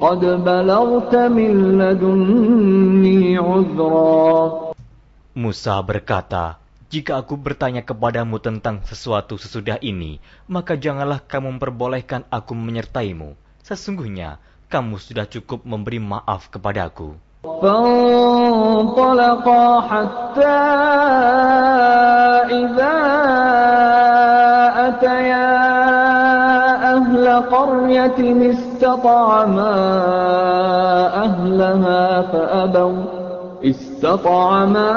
Speaker 2: قد بلغت من لدني عذرا
Speaker 1: Musa berkata, Jika aku bertanya kepadamu tentang sesuatu sesudah ini, maka janganlah kamu memperbolehkan aku menyertaimu. Sesungguhnya, kamu sudah cukup memberi maaf kepadaku.
Speaker 2: فانطلقا حتى إذا أتيا أهل قرية استطعما أهلها فأبوا. استطعما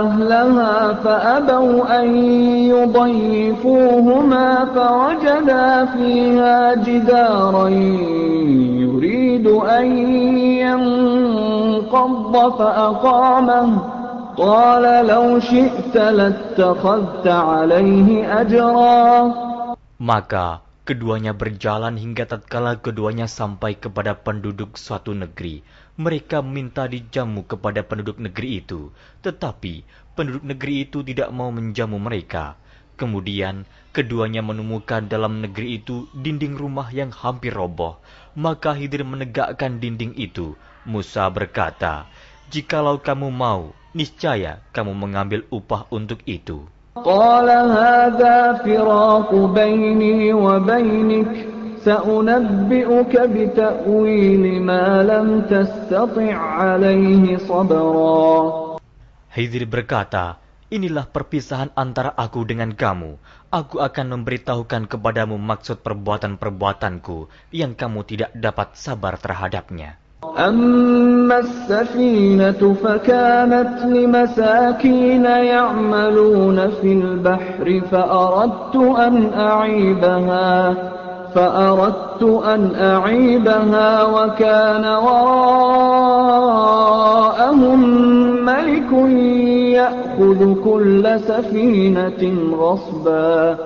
Speaker 2: أهلها فأبوا أن يضيفوهما فوجدا فيها جدارا يريد أن ينقض فأقامه. قال لو شئت لاتخذت عليه أجرا.
Speaker 1: Maka keduanya berjalan hingga tatkala keduanya sampai kepada penduduk suatu negeri. Mereka minta dijamu kepada penduduk negeri itu, tetapi penduduk negeri itu tidak mau menjamu mereka. Kemudian keduanya menemukan dalam negeri itu dinding rumah yang hampir roboh. Maka Hidir menegakkan dinding itu. Musa berkata, "Jikalau kamu mau, niscaya kamu mengambil upah untuk itu."
Speaker 2: قال هذا فراق بيني وبينك سأنبئك بتأويل ما لم تستطع عليه صبرا
Speaker 1: Hidir berkata, Inilah perpisahan antara aku dengan kamu. Aku akan memberitahukan kepadamu maksud perbuatan-perbuatanku yang kamu tidak dapat sabar terhadapnya.
Speaker 2: أما السفينة فكانت لمساكين يعملون في البحر فأردت أن أعيبها فأردت أن أعيبها وكان وراءهم ملك يأخذ كل سفينة غصبا.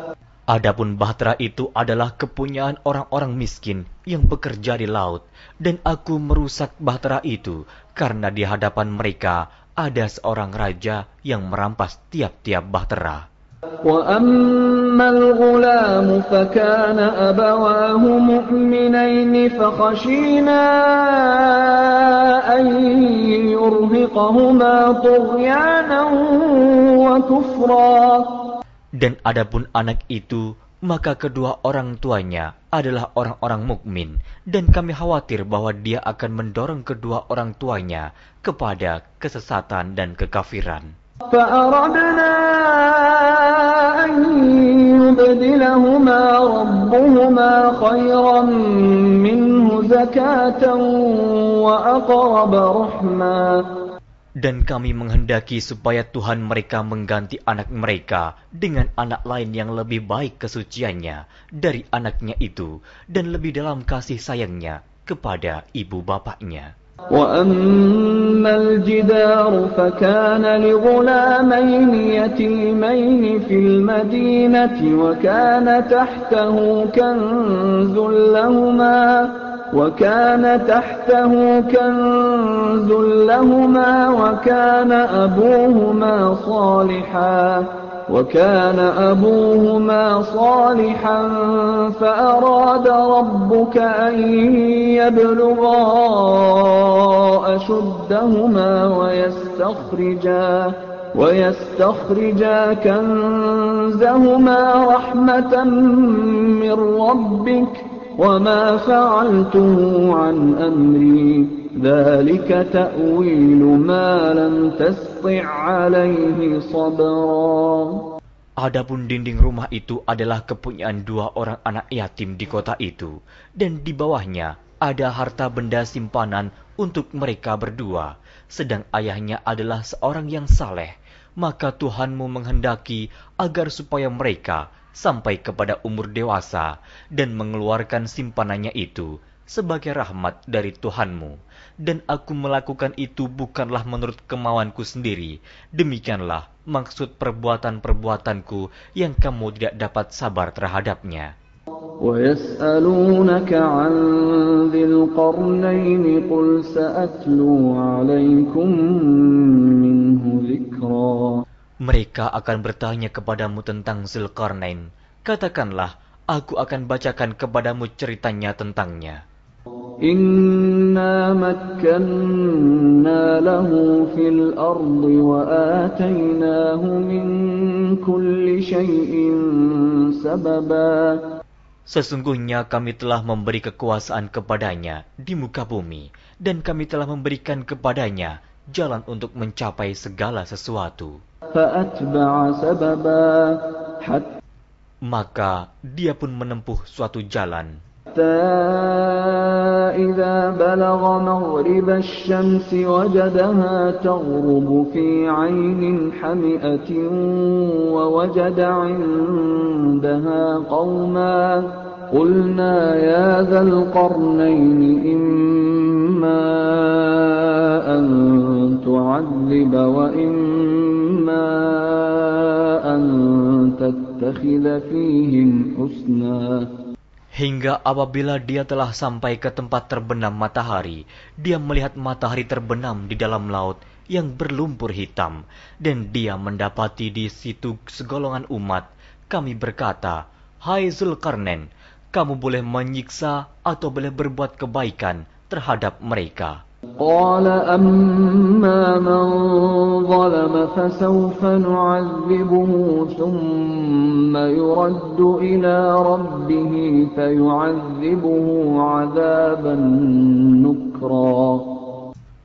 Speaker 1: Adapun bahtera itu adalah kepunyaan orang-orang miskin yang bekerja di laut, dan aku merusak bahtera itu karena di hadapan mereka ada seorang raja yang merampas tiap-tiap bahtera.
Speaker 2: وأما الغلام فكان أبواه مؤمنين فخشينا أن يرهقهما طغيانا وكفرا
Speaker 1: Dan adapun anak itu, maka kedua orang tuanya adalah orang-orang mukmin, dan kami khawatir bahwa dia akan mendorong kedua orang tuanya kepada kesesatan dan kekafiran.
Speaker 2: فأردنا أن يبدلهما ربهما خيرا منه زكاة وأقرب رحما
Speaker 1: Dan kami menghendaki supaya Tuhan mereka mengganti anak mereka dengan anak lain yang lebih baik kesuciannya dari anaknya itu dan lebih dalam kasih sayangnya kepada ibu bapaknya.
Speaker 2: وأما الجدار فكان لغلامين يتيمين في المدينة وكان تحته كنز لهما وكان تحته كنز لهما وكان أبوهما صالحا وكان أبوهما صالحا فأراد ربك أن يبلغا أشدهما ويستخرجا ويستخرجا كنزهما رحمة من ربك وما فعلته عن أمري ذلك تأويل ما لم تسطع عليه صبرا
Speaker 1: Adapun dinding rumah itu adalah kepunyaan dua orang anak yatim di kota itu, dan di bawahnya ada harta benda simpanan untuk mereka berdua, sedang ayahnya adalah seorang yang saleh. Maka Tuhanmu menghendaki agar supaya mereka sampai kepada umur dewasa dan mengeluarkan simpanannya itu sebagai rahmat dari Tuhanmu. Dan aku melakukan itu bukanlah menurut kemauanku sendiri. Demikianlah maksud perbuatan-perbuatanku yang kamu tidak dapat sabar terhadapnya.
Speaker 2: ويسألونك عن ذي القرنين قل سأتلو عليكم منه ذكرا
Speaker 1: Mereka akan bertanya kepadamu tentang Zulkarnain. Katakanlah, aku akan bacakan kepadamu ceritanya tentangnya.
Speaker 2: Inna makkanna lahu fil ardi wa atainahu min kulli shayin sababa.
Speaker 1: Sesungguhnya kami telah memberi kekuasaan kepadanya di muka bumi, dan kami telah memberikan kepadanya jalan untuk mencapai segala sesuatu.
Speaker 2: فأتبع سببا حتى
Speaker 1: Maka dia pun menempuh suatu jalan.
Speaker 2: إذا بلغ مغرب الشمس وجدها تغرب في عين حمئة ووجد عندها قوما قلنا يا ذا القرنين إما أن تعذب وإما أن تتخذ فيهم حسنا
Speaker 1: Hingga apabila dia telah sampai ke tempat terbenam matahari, dia melihat matahari terbenam di dalam laut yang berlumpur hitam, dan dia mendapati di situ segolongan umat. Kami berkata, Hai Zulkarnain, kamu boleh menyiksa atau boleh berbuat kebaikan terhadap mereka.
Speaker 2: قال أما من ظلم فسوف نعذبه ثم يرد إلى ربه فيعذبه عذابا نكرا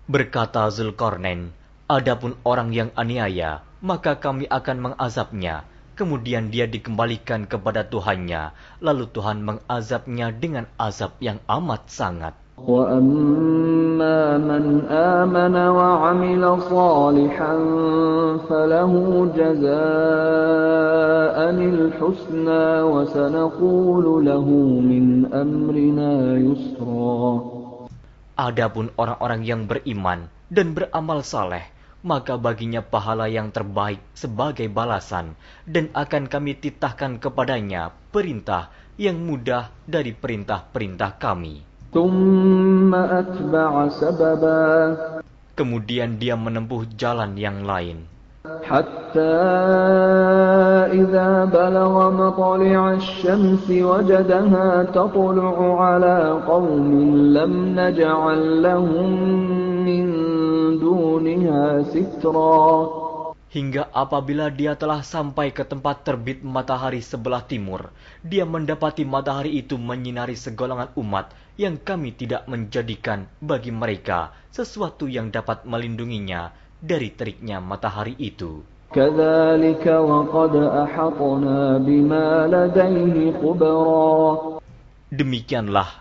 Speaker 1: Berkata Zulkarnain, adapun orang yang aniaya, maka kami akan mengazabnya. Kemudian dia dikembalikan kepada Tuhannya, lalu Tuhan mengazabnya dengan azab yang amat sangat.
Speaker 2: وأما من آمن وعمل صالحا فله جزاء الحسنى وسنقول له من أمرنا يسرا
Speaker 1: Adapun orang-orang yang beriman dan beramal saleh, maka baginya pahala yang terbaik sebagai balasan, dan akan kami titahkan kepadanya perintah yang mudah dari perintah-perintah kami.
Speaker 2: ثم أتبع سببا
Speaker 1: Kemudian dia menempuh jalan yang lain.
Speaker 2: حتى إذا بلغ مطلع الشمس وجدها تطلع على قوم لم نجعل لهم من دونها سترا
Speaker 1: hingga apabila dia telah sampai ke tempat terbit matahari sebelah timur, dia mendapati matahari itu menyinari segolongan umat yang kami tidak menjadikan bagi mereka sesuatu yang dapat melindunginya dari teriknya matahari itu. Demikianlah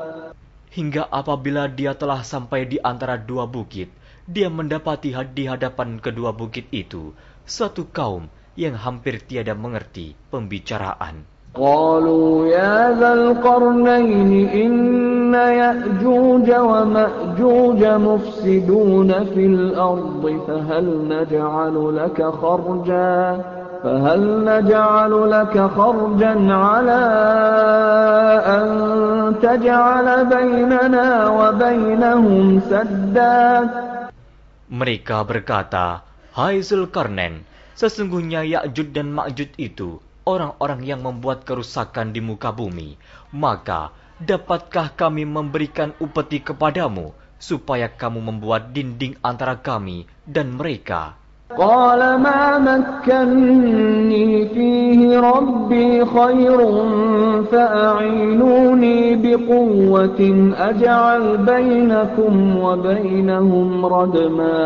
Speaker 1: Hingga apabila dia telah sampai di antara dua bukit, dia mendapati di hadapan kedua bukit itu suatu kaum yang hampir tiada mengerti pembicaraan.
Speaker 2: قالوا يا ذا القرنين إن يأجوج ومأجوج مفسدون في الأرض فهل نجعل لك خرجا فهل نجعل لك خرجا على أن تجعل بيننا وبينهم سدا
Speaker 1: Mereka berkata, Hai Zulkarnain, sesungguhnya Ya'jud dan Ma'jud itu orang-orang yang membuat kerusakan di muka bumi. Maka, dapatkah kami memberikan upeti kepadamu, supaya kamu membuat dinding antara kami dan mereka?
Speaker 2: قال ما مكني فيه ربي خير فأعينوني بقوة أجعل بينكم وبينهم ردما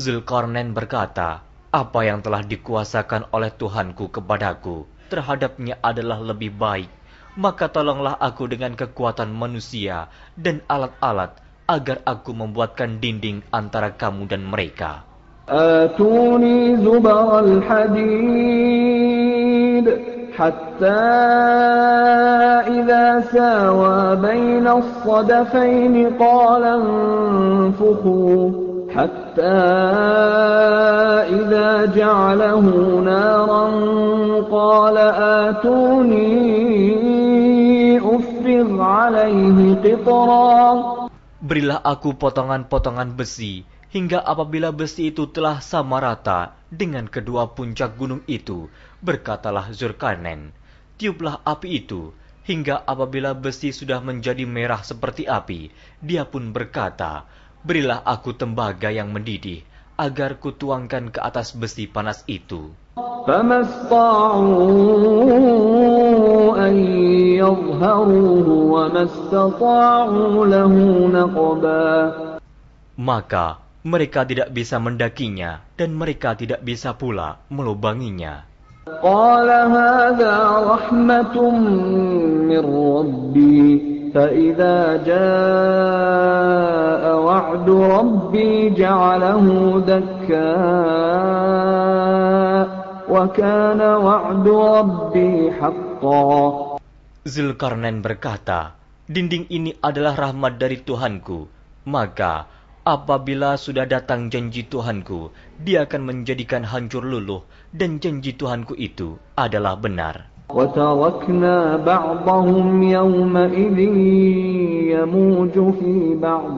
Speaker 1: Zulkarnain berkata, apa yang telah dikuasakan oleh Tuhanku kepadaku terhadapnya adalah lebih baik. Maka tolonglah aku dengan kekuatan manusia dan alat-alat agar aku membuatkan dinding antara kamu dan mereka.
Speaker 2: آتوني زبر الحديد حتى إذا ساوى بين الصدفين قال انفخوا حتى إذا جعله نارا قال آتوني أفرغ عليه قطرا.
Speaker 1: Berilah aku potongan-potongan besi, hingga apabila besi itu telah sama rata dengan kedua puncak gunung itu, berkatalah Zulkarnain, tiuplah api itu, hingga apabila besi sudah menjadi merah seperti api, dia pun berkata, berilah aku tembaga yang mendidih, agar kutuangkan ke atas besi panas itu. Maka mereka tidak bisa mendakinya, dan mereka tidak bisa pula melubanginya.
Speaker 2: قال هذا رحمة من ربي فإذا جاء وعد ربي جعله دكاء وكان وعد ربي حقا
Speaker 1: Zulkarnain berkata, Dinding ini adalah rahmat dari Tuhanku. Maka, apabila sudah datang janji Tuhanku, dia akan menjadikan hancur luluh, dan janji Tuhanku itu adalah benar.
Speaker 2: وتركنا بعضهم يومئذ يموج في بعض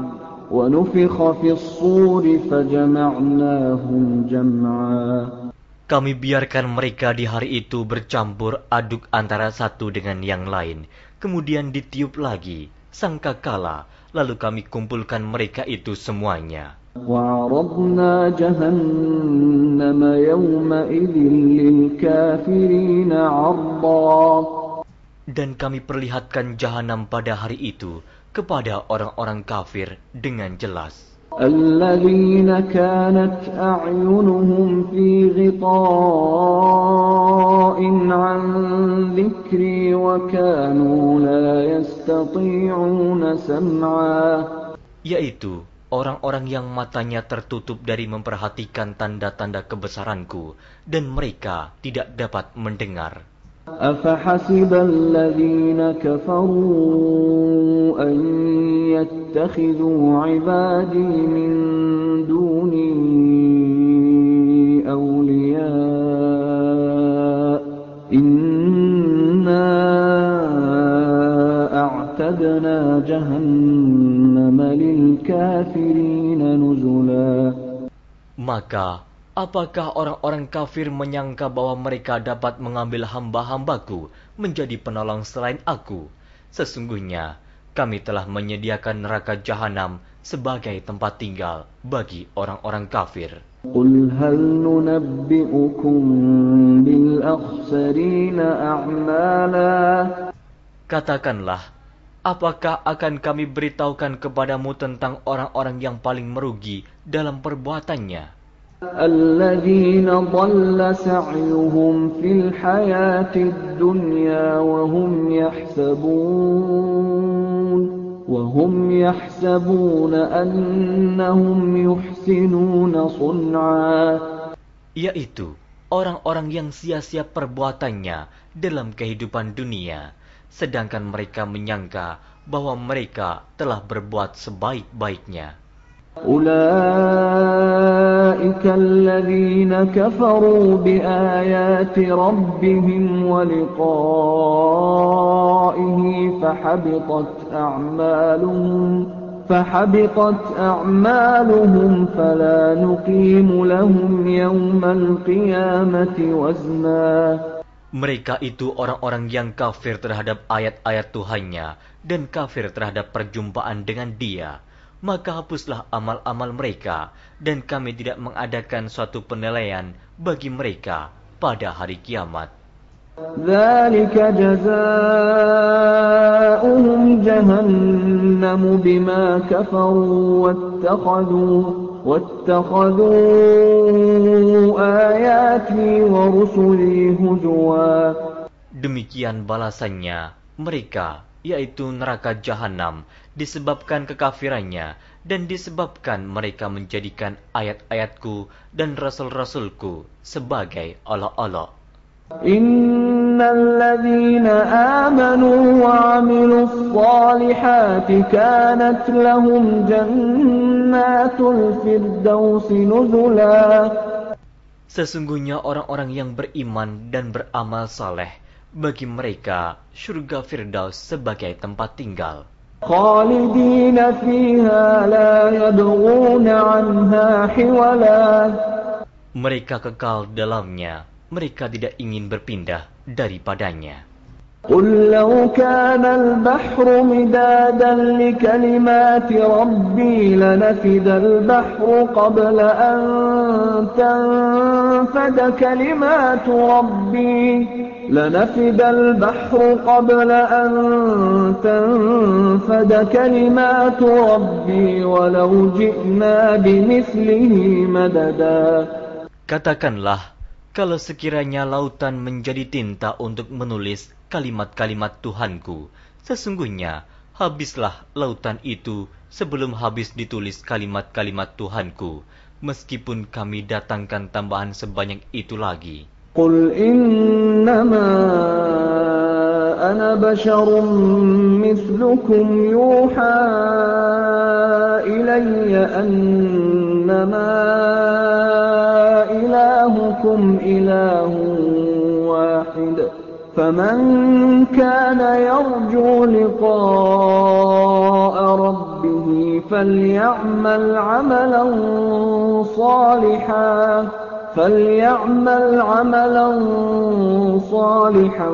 Speaker 2: ونفخ في الصور فجمعناهم جمعا
Speaker 1: Kami biarkan mereka di hari itu bercampur aduk antara satu dengan yang lain, kemudian ditiup lagi, sangkakala, lalu kami kumpulkan mereka itu semuanya.
Speaker 2: وعرضنا جهنم يومئذ للكافرين عرضا
Speaker 1: Dan kami perlihatkan jahanam pada hari itu kepada orang-orang kafir dengan jelas.
Speaker 2: الذين كانت أعينهم في غطاء عن ذكري وكانوا لا يستطيعون سمعا
Speaker 1: Yaitu orang-orang yang matanya tertutup dari memperhatikan tanda-tanda kebesaranku dan mereka tidak dapat mendengar.
Speaker 2: أفحسب الذين كفروا أن يتخذوا عبادي من دوني أولياء إنا أعتدنا جهنم للكافرين نزلا
Speaker 1: Maka, apakah orang-orang kafir menyangka bahwa mereka dapat mengambil hamba-hambaku menjadi penolong selain aku? Sesungguhnya, kami telah menyediakan neraka jahanam sebagai tempat tinggal bagi orang-orang kafir.
Speaker 2: قل هل ننبئكم بالأخسرين أعمالا
Speaker 1: Katakanlah, apakah akan kami beritahukan kepadamu tentang orang-orang yang paling merugi dalam perbuatannya?
Speaker 2: الذين ضل سعيهم في الحياة الدنيا وهم يحسبون وهم يحسبون أنهم يحسنون صنعا.
Speaker 1: Yaitu orang-orang yang sia-sia perbuatannya dalam kehidupan dunia. Sedangkan mereka menyangka bahwa mereka telah berbuat sebaik-baiknya.
Speaker 2: أولئك الذين كفروا بآيات ربهم ولقائه فحبطت أعمالهم فحبطت أعمالهم فلا نقيم لهم يوم القيامة وزنا
Speaker 1: Mereka itu orang-orang yang kafir terhadap ayat-ayat Tuhannya dan kafir terhadap perjumpaan dengan dia. Maka hapuslah amal-amal mereka dan kami tidak mengadakan suatu penilaian bagi mereka pada hari kiamat.
Speaker 2: ذلك جزاؤهم جهنم بما كفروا واتخذوا واتخذوا آياتي ورسلي هزوا
Speaker 1: Demikian balasannya mereka, yaitu neraka jahanam, disebabkan kekafirannya dan disebabkan mereka menjadikan ayat-ayatku dan rasul-rasulku sebagai
Speaker 2: olok-olok. Innalladzina amanu wa amilu salihati kanat lahum jannatul firdausi.
Speaker 1: Sesungguhnya orang-orang yang beriman dan beramal saleh, bagi mereka surga Firdaus sebagai tempat tinggal.
Speaker 2: خالدين فيها لا يبغون عنها حولا
Speaker 1: Mereka kekal dalamnya, mereka tidak ingin berpindah daripadanya.
Speaker 2: قل لو كان البحر مدادا لكلمات ربي لنفد البحر قبل أن تنفد كلمات ربي. لنفد البحر قبل أن تنفد كلمات ربي ولو جئنا بمثله مددا.
Speaker 1: Katakanlah, kalau sekiranya lautan menjadi tinta untuk menulis kalimat-kalimat Tuhanku. Sesungguhnya, habislah lautan itu sebelum habis ditulis kalimat-kalimat Tuhanku, meskipun kami datangkan tambahan sebanyak itu lagi.
Speaker 2: Qul innama ana basharun mislukum yuha ilayya annama ilahukum ilahun wahidah فمن كان يرجو لقاء ربه فليعمل عملا صالحا فليعمل عملا صالحا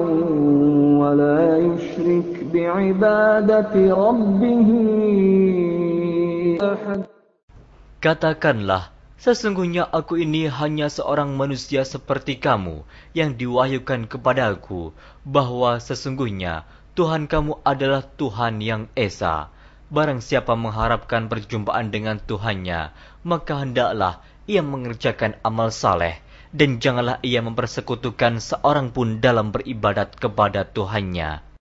Speaker 2: ولا يشرك بعبادة ربه أحد.
Speaker 1: Katakanlah, sesungguhnya aku ini hanya seorang manusia seperti kamu yang diwahyukan kepadaku bahwa sesungguhnya Tuhan kamu adalah Tuhan yang Esa. Barang siapa mengharapkan perjumpaan dengan Tuhannya, maka hendaklah ia mengerjakan amal saleh dan janganlah ia mempersekutukan seorang pun dalam beribadat kepada Tuhannya.